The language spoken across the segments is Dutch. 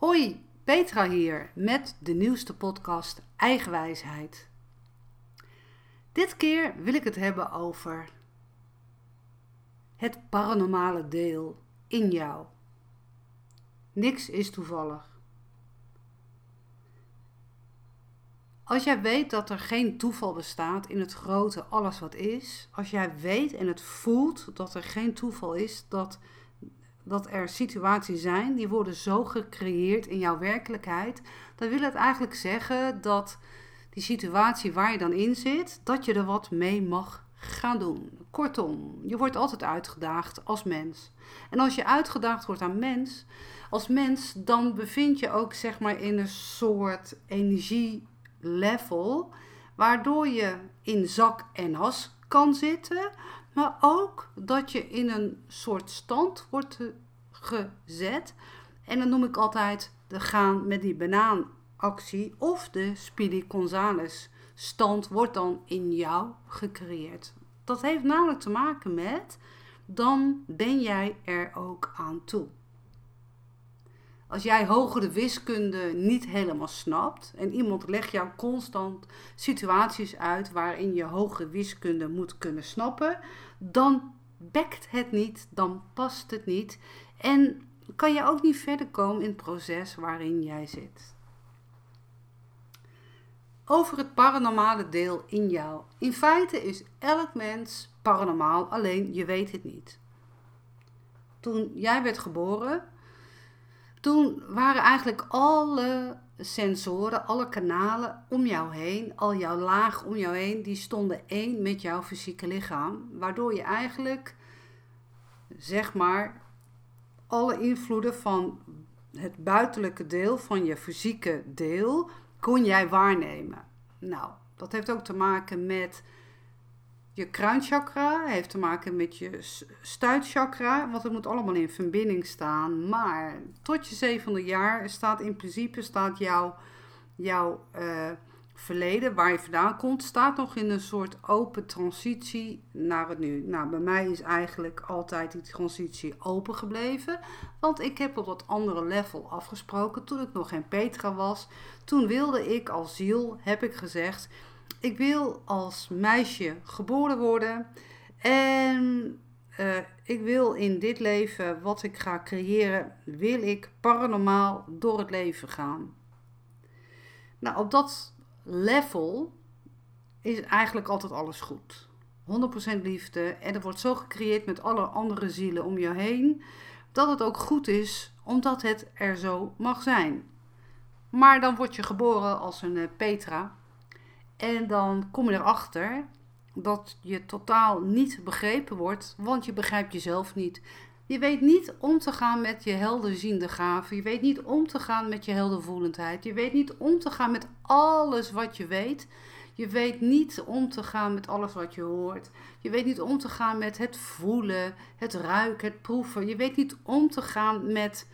Hoi, Petra hier met de nieuwste podcast Eigenwijsheid. Dit keer wil ik het hebben over het paranormale deel in jou. Niks is toevallig. Als jij weet dat er geen toeval bestaat in het grote alles wat is, als jij weet en het voelt dat er geen toeval is, dat dat er situaties zijn die worden zo gecreëerd in jouw werkelijkheid, dan wil het eigenlijk zeggen dat die situatie waar je dan in zit, dat je er wat mee mag gaan doen. Kortom, je wordt altijd uitgedaagd als mens. En als je uitgedaagd wordt aan mens, als mens, dan bevind je ook zeg maar in een soort energielevel, waardoor je in zak en as kan zitten, maar ook dat je in een soort stand wordt gezet. En dan noem ik altijd de gaan met die banaanactie of de Speedy Gonzales stand wordt dan in jou gecreëerd. Dat heeft namelijk te maken met dan ben jij er ook aan toe. Als jij hogere wiskunde niet helemaal snapt en iemand legt jou constant situaties uit waarin je hogere wiskunde moet kunnen snappen, dan bekt het niet, dan past het niet en kan je ook niet verder komen in het proces waarin jij zit. Over het paranormale deel in jou. In feite is elk mens paranormaal, alleen je weet het niet. Toen jij werd geboren, toen waren eigenlijk alle sensoren, alle kanalen om jou heen, al jouw laag om jou heen, die stonden één met jouw fysieke lichaam. Waardoor je eigenlijk, zeg maar, alle invloeden van het buitenlijke deel van je fysieke deel kon jij waarnemen. Nou, dat heeft ook te maken met je kruinchakra, heeft te maken met je stuitchakra, want het moet allemaal in verbinding staan. Maar tot je zevende jaar staat in principe staat jouw, jouw uh, verleden, waar je vandaan komt, staat nog in een soort open transitie naar het nu. Nou, bij mij is eigenlijk altijd die transitie open gebleven. Want ik heb op dat andere level afgesproken toen ik nog geen Petra was. Toen wilde ik als ziel, heb ik gezegd, ik wil als meisje geboren worden. En uh, ik wil in dit leven, wat ik ga creëren, wil ik paranormaal door het leven gaan. Nou, op dat level is eigenlijk altijd alles goed. 100% liefde. En er wordt zo gecreëerd met alle andere zielen om je heen. Dat het ook goed is, omdat het er zo mag zijn. Maar dan word je geboren als een eh, Petra. En dan kom je erachter dat je totaal niet begrepen wordt, want je begrijpt jezelf niet. Je weet niet om te gaan met je helderziende gaven. Je weet niet om te gaan met je heldervoelendheid. Je weet niet om te gaan met alles wat je weet. Je weet niet om te gaan met alles wat je hoort. Je weet niet om te gaan met het voelen, het ruiken, het proeven. Je weet niet om te gaan met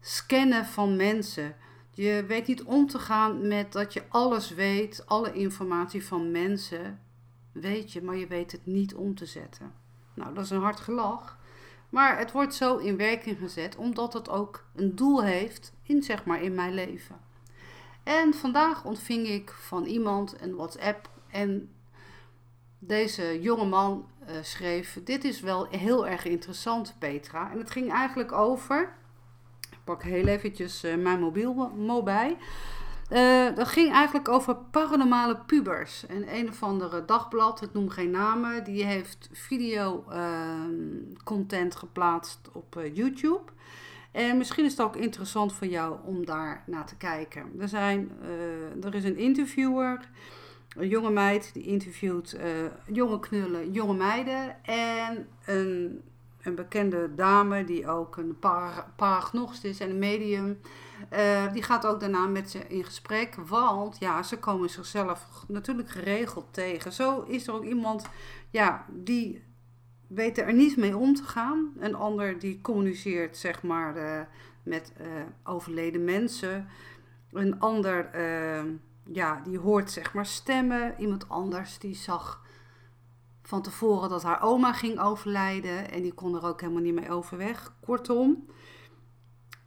scannen van mensen. Je weet niet om te gaan met dat je alles weet, alle informatie van mensen weet je, maar je weet het niet om te zetten. Nou, dat is een hard gelach. Maar het wordt zo in werking gezet omdat het ook een doel heeft in, zeg maar, in mijn leven. En vandaag ontving ik van iemand een WhatsApp en deze jonge man uh, schreef: Dit is wel heel erg interessant, Petra. En het ging eigenlijk over. Pak heel eventjes uh, mijn mobiel bij. Uh, dat ging eigenlijk over paranormale pubers. En een of andere dagblad, ik noem geen namen, die heeft video uh, content geplaatst op uh, YouTube. En misschien is het ook interessant voor jou om daar naar te kijken. Er, zijn, er is een interviewer, een jonge meid, die interviewt jonge knullen, jonge meiden. En een, een bekende dame die ook een paragnost is en een medium. Uh, die gaat ook daarna met ze in gesprek, want ja, ze komen zichzelf natuurlijk geregeld tegen. Zo is er ook iemand, ja, die weet er niet mee om te gaan. Een ander die communiceert, zeg maar, uh, met uh, overleden mensen. Een ander, ja, die hoort, zeg maar, stemmen. Iemand anders die zag van tevoren dat haar oma ging overlijden en die kon er ook helemaal niet mee overweg. Kortom,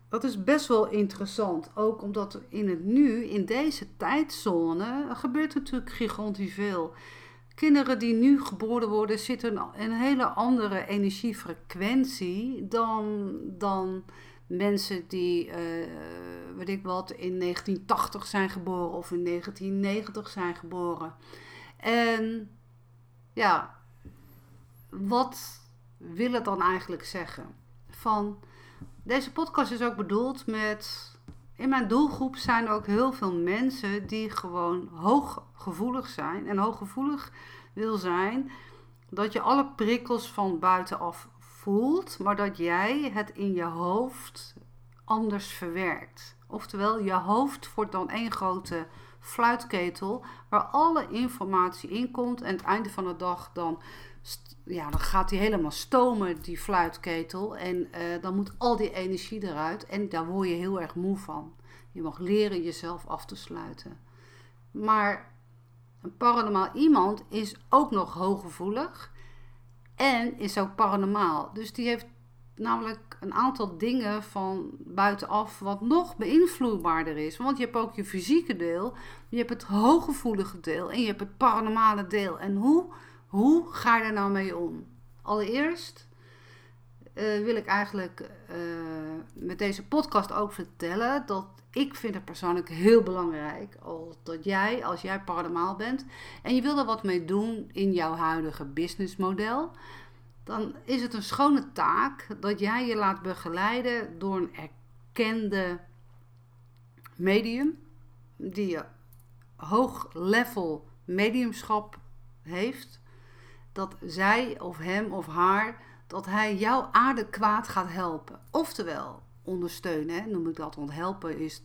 Dat is best wel interessant. Ook omdat in het nu, in deze tijdzone, gebeurt natuurlijk gigantisch veel. Kinderen die nu geboren worden, zitten een hele andere energiefrequentie dan, dan mensen die, uh, weet ik wat, in 1980 zijn geboren of in 1990 zijn geboren. En ja, wat wil het dan eigenlijk zeggen? Van deze podcast is ook bedoeld met. In mijn doelgroep zijn ook heel veel mensen die gewoon hooggevoelig zijn. En hooggevoelig wil zijn dat je alle prikkels van buitenaf voelt, maar dat jij het in je hoofd anders verwerkt. Oftewel, je hoofd wordt dan één grote fluitketel waar alle informatie in komt. En het einde van de dag dan ja, dan gaat die helemaal stomen, die fluitketel. En uh, dan moet al die energie eruit. En daar word je heel erg moe van. Je mag leren jezelf af te sluiten. Maar een paranormaal iemand is ook nog hooggevoelig. En is ook paranormaal. Dus die heeft namelijk een aantal dingen van buitenaf wat nog beïnvloedbaarder is. Want je hebt ook je fysieke deel, je hebt het hooggevoelige deel en je hebt het paranormale deel. En hoe hoe ga je er nou mee om? Allereerst uh, wil ik eigenlijk uh, met deze podcast ook vertellen dat ik vind het persoonlijk heel belangrijk dat jij, als jij paranormaal bent en je wil er wat mee doen in jouw huidige businessmodel, dan is het een schone taak dat jij je laat begeleiden door een erkende medium die hoog level mediumschap heeft dat zij of hem of haar, dat hij jouw aarde gaat helpen. Oftewel, ondersteunen, noem ik dat. Want helpen is,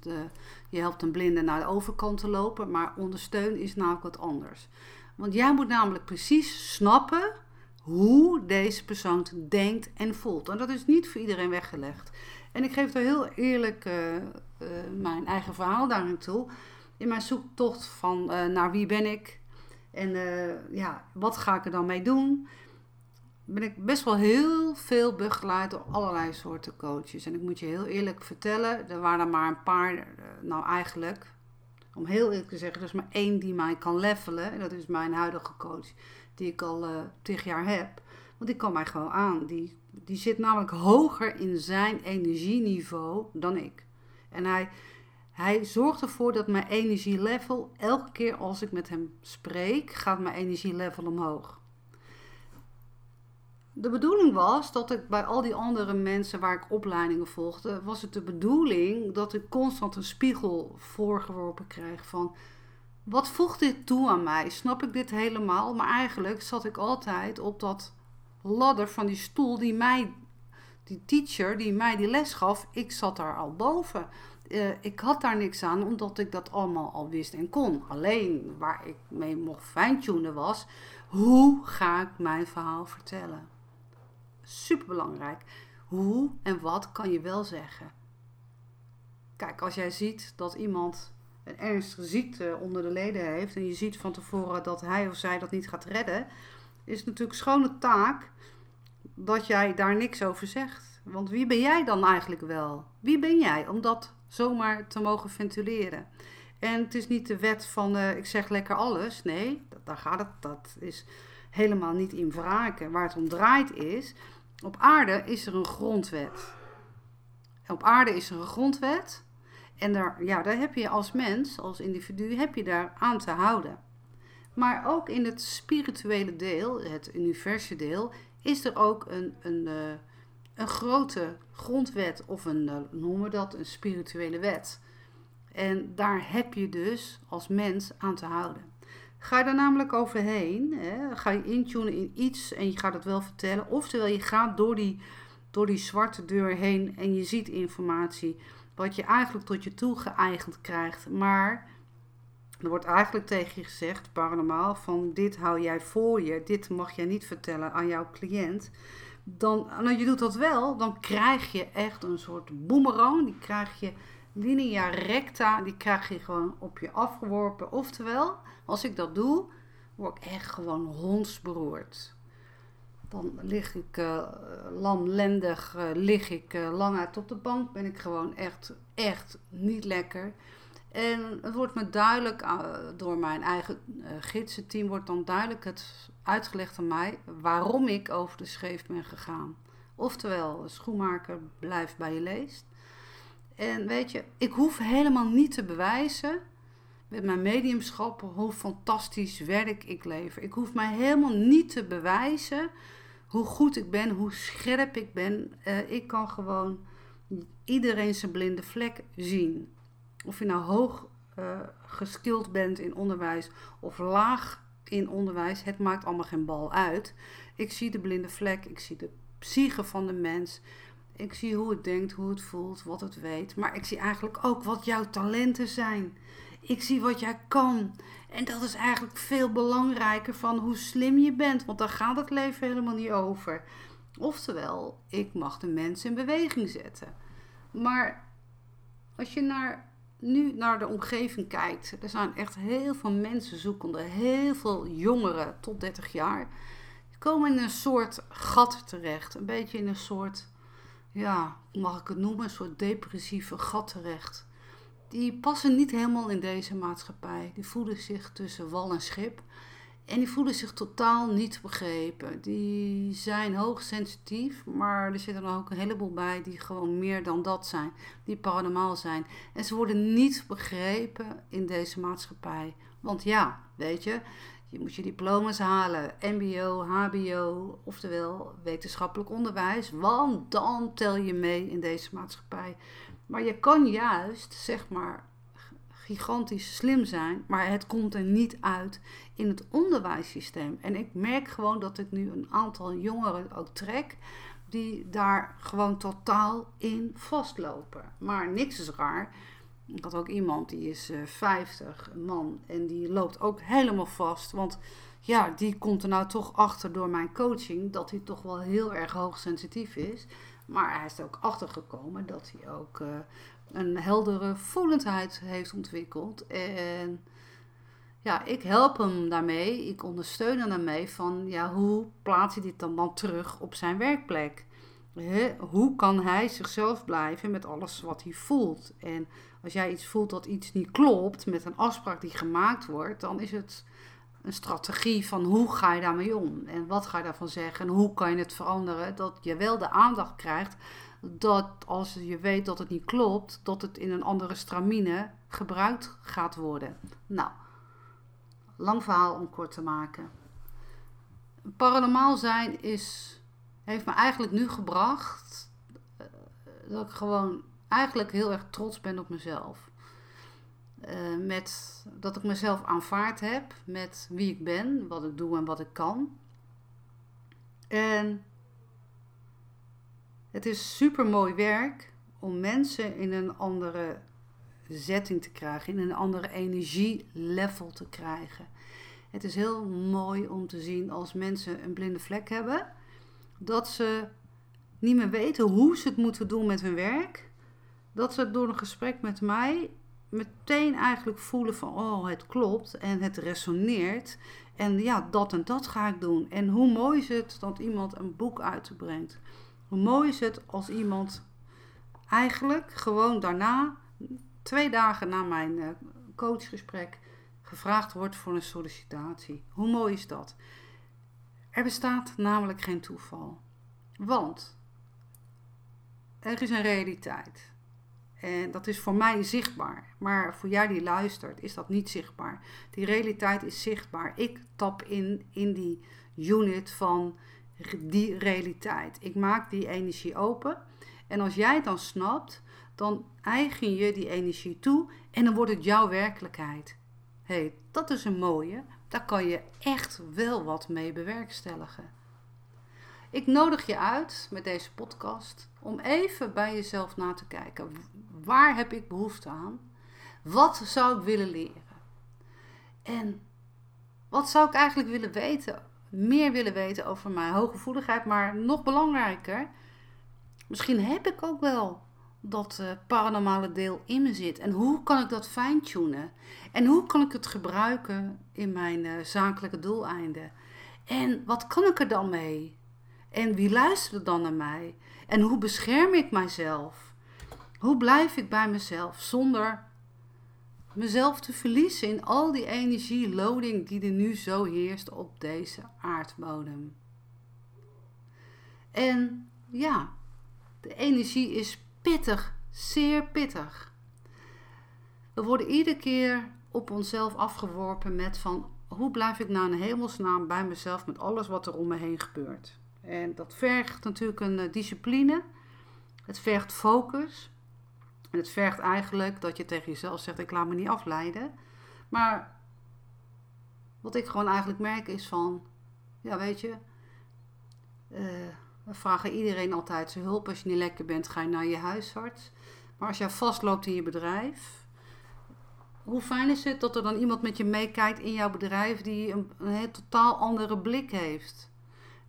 je helpt een blinde naar de overkant te lopen, maar ondersteunen is namelijk wat anders. Want jij moet namelijk precies snappen hoe deze persoon denkt en voelt. En dat is niet voor iedereen weggelegd. En ik geef er heel eerlijk uh, uh, mijn eigen verhaal daarin toe. In mijn zoektocht van uh, naar wie ben ik, en ja, wat ga ik er dan mee doen? Ben ik best wel heel veel begeleid door allerlei soorten coaches. En ik moet je heel eerlijk vertellen, er waren er maar een paar, nou eigenlijk, om heel eerlijk te zeggen, er is maar één die mij kan levelen. En dat is mijn huidige coach, die ik al uh, tig jaar heb. Want die kan mij gewoon aan. Die, die zit namelijk hoger in zijn energieniveau dan ik. En hij hij zorgt ervoor dat mijn energielevel, elke keer als ik met hem spreek, gaat mijn energielevel omhoog. De bedoeling was dat ik bij al die andere mensen waar ik opleidingen volgde, was het de bedoeling dat ik constant een spiegel voorgeworpen kreeg van wat voegt dit toe aan mij? Snap ik dit helemaal? Maar eigenlijk zat ik altijd op dat ladder van die stoel die mij, die teacher die mij die les gaf, ik zat daar al boven uh, ik had daar niks aan, omdat ik dat allemaal al wist en kon. Alleen waar ik mee mocht fine-tunen was, hoe ga ik mijn verhaal vertellen? Super belangrijk. Hoe en wat kan je wel zeggen? Kijk, als jij ziet dat iemand een ernstige ziekte onder de leden heeft en je ziet van tevoren dat hij of zij dat niet gaat redden, is het natuurlijk schone taak dat jij daar niks over zegt. Want wie ben jij dan eigenlijk wel? Wie ben jij om dat zomaar te mogen ventileren. En het is niet de wet van uh, ik zeg lekker alles. Nee, daar gaat het. Dat is helemaal niet in wraken. Waar het om draait is, op aarde is er een grondwet. Op aarde is er een grondwet. En daar, ja, daar heb je als mens, als individu, heb je daar aan te houden. Maar ook in het spirituele deel, het universe deel, is er ook een, een, uh, een grote grondwet of een, uh, noemen we dat, een spirituele wet. En daar heb je dus als mens aan te houden. Ga je er namelijk overheen, hè, ga je intunen in iets en je gaat het wel vertellen. Oftewel, je gaat door die, door die zwarte deur heen en je ziet informatie wat je eigenlijk tot je toe geëigend krijgt. Maar er wordt eigenlijk tegen je gezegd, paranormaal, van dit hou jij voor je, dit mag jij niet vertellen aan jouw cliënt dan, nou, je doet dat wel, dan krijg je echt een soort boemerang. Die krijg je linea recta, die krijg je gewoon op je afgeworpen. Oftewel, als ik dat doe, word ik echt gewoon hondsberoerd. Dan lig ik uh, lamlendig, uh, lig ik uh, lang uit op de bank. Ben ik gewoon echt, echt niet lekker. En het wordt me duidelijk door mijn eigen gidsenteam, wordt dan duidelijk het uitgelegd aan mij waarom ik over de scheef ben gegaan. Oftewel, schoenmaker blijft bij je leest. En weet je, ik hoef helemaal niet te bewijzen met mijn mediumschap hoe fantastisch werk ik lever. Ik hoef mij helemaal niet te bewijzen hoe goed ik ben, hoe scherp ik ben. Uh, ik kan gewoon iedereen zijn blinde vlek zien. Of je nou hoog uh, geskild bent in onderwijs of laag in onderwijs, het maakt allemaal geen bal uit. Ik zie de blinde vlek, ik zie de psyche van de mens. Ik zie hoe het denkt, hoe het voelt, wat het weet. Maar ik zie eigenlijk ook wat jouw talenten zijn. Ik zie wat jij kan. En dat is eigenlijk veel belangrijker van hoe slim je bent. Want daar gaat het leven helemaal niet over. Oftewel, ik mag de mensen in beweging zetten. Maar als je naar, nu naar de omgeving kijkt. Er zijn echt heel veel mensen zoekende. Heel veel jongeren tot 30 jaar. Die komen in een soort gat terecht. Een beetje in een soort, ja, mag ik het noemen? Een soort depressieve gat terecht die passen niet helemaal in deze maatschappij. Die voelen zich tussen wal en schip. En die voelen zich totaal niet begrepen. Die zijn hoogsensitief, maar er zitten er ook een heleboel bij die gewoon meer dan dat zijn. Die paranormaal zijn. En ze worden niet begrepen in deze maatschappij. Want ja, weet je, je moet je diploma's halen, MBO, HBO, oftewel wetenschappelijk onderwijs. Want dan tel je mee in deze maatschappij. Maar je kan juist, zeg maar, gigantisch slim zijn, maar het komt er niet uit in het onderwijssysteem. En ik merk gewoon dat ik nu een aantal jongeren ook trek die daar gewoon totaal in vastlopen. Maar niks is raar. Ik had ook iemand die is uh, 50, een man, en die loopt ook helemaal vast. Want ja, die komt er nou toch achter door mijn coaching dat hij toch wel heel erg hoogsensitief is. Maar hij is er ook achter gekomen dat hij ook uh, een heldere voelendheid heeft ontwikkeld. En ja, ik help hem daarmee. Ik ondersteun hem daarmee van ja, hoe plaatst hij dit dan, dan terug op zijn werkplek? Hoe kan hij zichzelf blijven met alles wat hij voelt? En als jij iets voelt dat iets niet klopt met een afspraak die gemaakt wordt, dan is het een strategie van hoe ga je daarmee om en wat ga je daarvan zeggen en hoe kan je het veranderen dat je wel de aandacht krijgt dat als je weet dat het niet klopt, dat het in een andere stramine gebruikt gaat worden. Nou, lang verhaal om kort te maken. Paranormaal zijn is, heeft me eigenlijk nu gebracht eh, dat ik gewoon eigenlijk heel erg trots ben op mezelf. Uh, met dat ik mezelf aanvaard heb met wie ik ben, wat ik doe en wat ik kan. En het is super mooi werk om mensen in een andere zetting te krijgen, in een andere energielevel te krijgen. Het is heel mooi om te zien als mensen een blinde vlek hebben, dat ze niet meer weten hoe ze het moeten doen met hun werk. Dat ze door een gesprek met mij meteen eigenlijk voelen van oh het klopt en het resoneert. En ja, dat en dat ga ik doen. En hoe mooi is het dat iemand een boek uitbrengt. Hoe mooi is het als iemand eigenlijk gewoon daarna, twee dagen na mijn eh, coachgesprek, gevraagd wordt voor een sollicitatie. Hoe mooi is dat? Er bestaat namelijk geen toeval. Want er is een realiteit. En dat is voor mij zichtbaar. Maar voor jij die luistert, is dat niet zichtbaar. Die realiteit is zichtbaar. Ik tap in in die unit van die realiteit. Ik maak die energie open. En als jij dan snapt, dan eigen je die energie toe en dan wordt het jouw werkelijkheid. Hey, dat is een mooie. Daar kan je echt wel wat mee bewerkstelligen. Ik nodig je uit met deze podcast om even bij jezelf na te kijken. Waar heb ik behoefte aan? Wat zou ik willen leren? En wat zou ik eigenlijk willen weten? Meer willen weten over mijn hooggevoeligheid, maar nog belangrijker, misschien heb ik ook wel dat uh, paranormale deel in me zit. En hoe kan ik dat fine-tunen? En hoe kan ik het gebruiken in mijn uh, zakelijke doeleinden? En wat kan ik er dan mee? En wie luistert dan naar mij? En hoe bescherm ik mijzelf? Hoe blijf ik bij mezelf zonder mezelf te verliezen in al die energieloading die er nu zo heerst op deze aardbodem? En ja, de energie is pittig, zeer pittig. We worden iedere keer op onszelf afgeworpen met van hoe blijf ik nou in hemelsnaam bij mezelf met alles wat er om me heen gebeurt. En dat vergt natuurlijk een eh, discipline. Het vergt focus. En het vergt eigenlijk dat je tegen jezelf zegt: Ik laat me niet afleiden. Maar wat ik gewoon eigenlijk merk is van: Ja, weet je. Uh, we vragen iedereen altijd zijn hulp. Als je niet lekker bent, ga je naar je huisarts. Maar als jij vastloopt in je bedrijf, hoe fijn is het dat er dan iemand met je meekijkt in jouw bedrijf die een, een totaal andere blik heeft?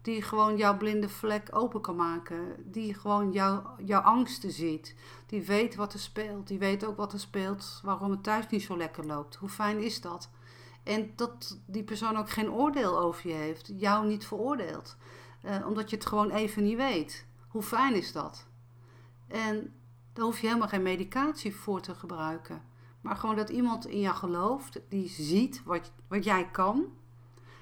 Die gewoon jouw blinde vlek open kan maken. Die gewoon jouw, jouw angsten ziet. Die weet wat er speelt. Die weet ook wat er speelt waarom het thuis niet zo lekker loopt. Hoe fijn is dat? En dat die persoon ook geen oordeel over je heeft. Jou niet veroordeelt. Uh, omdat je het gewoon even niet weet. Hoe fijn is dat? En daar hoef je helemaal geen medicatie voor te gebruiken. Maar gewoon dat iemand in jou gelooft, die ziet wat, wat jij kan.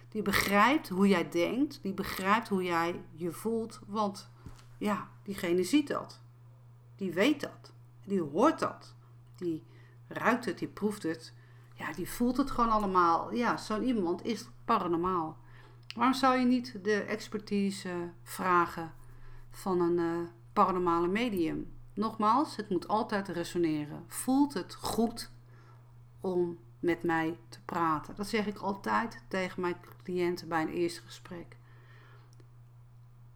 Die begrijpt hoe jij denkt. Die begrijpt hoe jij je voelt. Want ja, diegene ziet dat. Die weet dat. Die hoort dat. Die ruikt het, die proeft het. Ja, die voelt het gewoon allemaal. Ja, zo'n iemand is paranormaal. Waarom zou je niet de expertise vragen van een uh, paranormale medium? Nogmaals, het moet altijd resoneren. Voelt het goed om met mij te praten? Dat zeg ik altijd tegen mijn cliënten bij een eerste gesprek.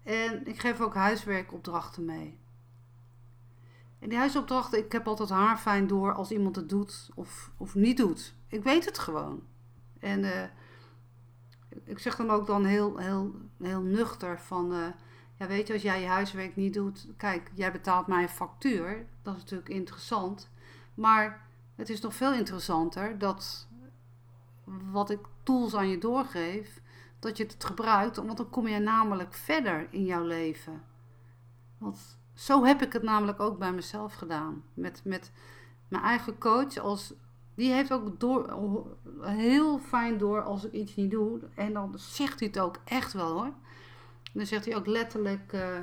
En ik geef ook huiswerkopdrachten mee. En die huisopdrachten, ik heb altijd haar fijn door als iemand het doet of, of niet doet. Ik weet het gewoon. En uh, ik zeg dan ook dan heel, heel, heel nuchter van... Uh, ja, weet je, als jij je huiswerk niet doet... Kijk, jij betaalt mij een factuur. Dat is natuurlijk interessant. Maar het is nog veel interessanter dat wat ik tools aan je doorgeef... dat je het gebruikt, want dan kom je namelijk verder in jouw leven. Want zo heb ik het namelijk ook bij mezelf gedaan. Met, met mijn eigen coach als die heeft ook door, heel fijn door als ik iets niet doe. En dan zegt hij het ook echt wel hoor. dan zegt hij ook letterlijk, uh,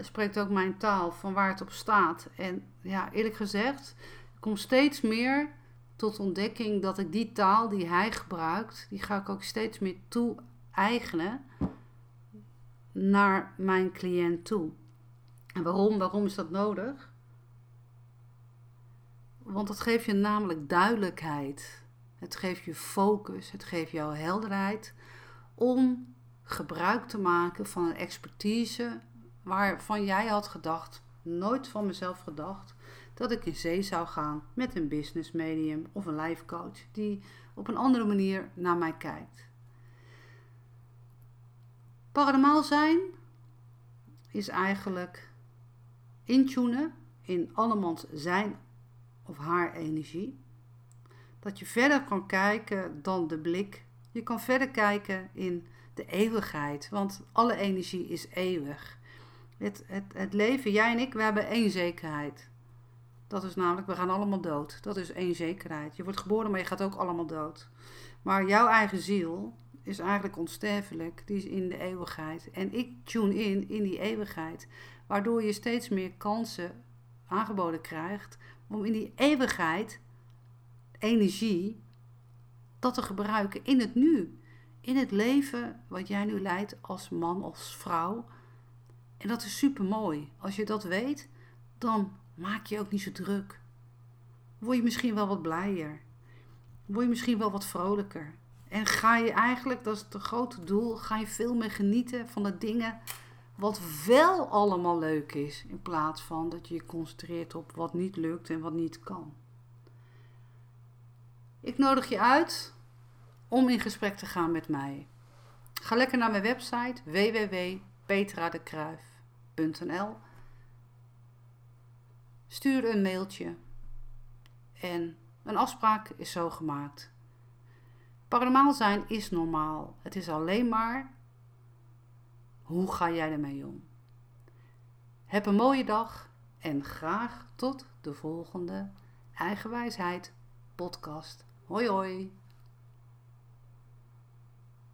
spreekt ook mijn taal van waar het op staat. En ja, eerlijk gezegd, ik kom steeds meer tot ontdekking dat ik die taal die hij gebruikt, die ga ik ook steeds meer toe-eigenen naar mijn cliënt toe. En waarom? Waarom is dat nodig? Want het geeft je namelijk duidelijkheid. Het geeft je focus. Het geeft jou helderheid om gebruik te maken van een expertise waarvan jij had gedacht, nooit van mezelf gedacht, dat ik in zee zou gaan met een business medium of een life coach die op een andere manier naar mij kijkt. Paranormaal zijn is eigenlijk intunen in allemans zijn of haar energie. Dat je verder kan kijken dan de blik. Je kan verder kijken in de eeuwigheid, want alle energie is eeuwig. Het, het, het leven, jij en ik, we hebben één zekerheid. Dat is namelijk, we gaan allemaal dood. Dat is één zekerheid. Je wordt geboren, maar je gaat ook allemaal dood. Maar jouw eigen ziel is eigenlijk onsterfelijk. Die is in de eeuwigheid. En ik tune in in die eeuwigheid. Waardoor je steeds meer kansen aangeboden krijgt om in die eeuwigheid energie dat te gebruiken in het nu. In het leven wat jij nu leidt als man, als vrouw. En dat is super mooi. Als je dat weet, dan maak je ook niet zo druk. Word je misschien wel wat blijer. Word je misschien wel wat vrolijker. En ga je eigenlijk, dat is het grote doel, ga je veel meer genieten van de dingen wat wel allemaal leuk is, in plaats van dat je je concentreert op wat niet lukt en wat niet kan. Ik nodig je uit om in gesprek te gaan met mij. Ga lekker naar mijn website www.petradekruif.nl. Stuur een mailtje en een afspraak is zo gemaakt. Paranormaal zijn is normaal. Het is alleen maar Hoe ga jij ermee om? Heb een mooie dag en graag tot de volgende Eigenwijsheid podcast. Hoi hoi!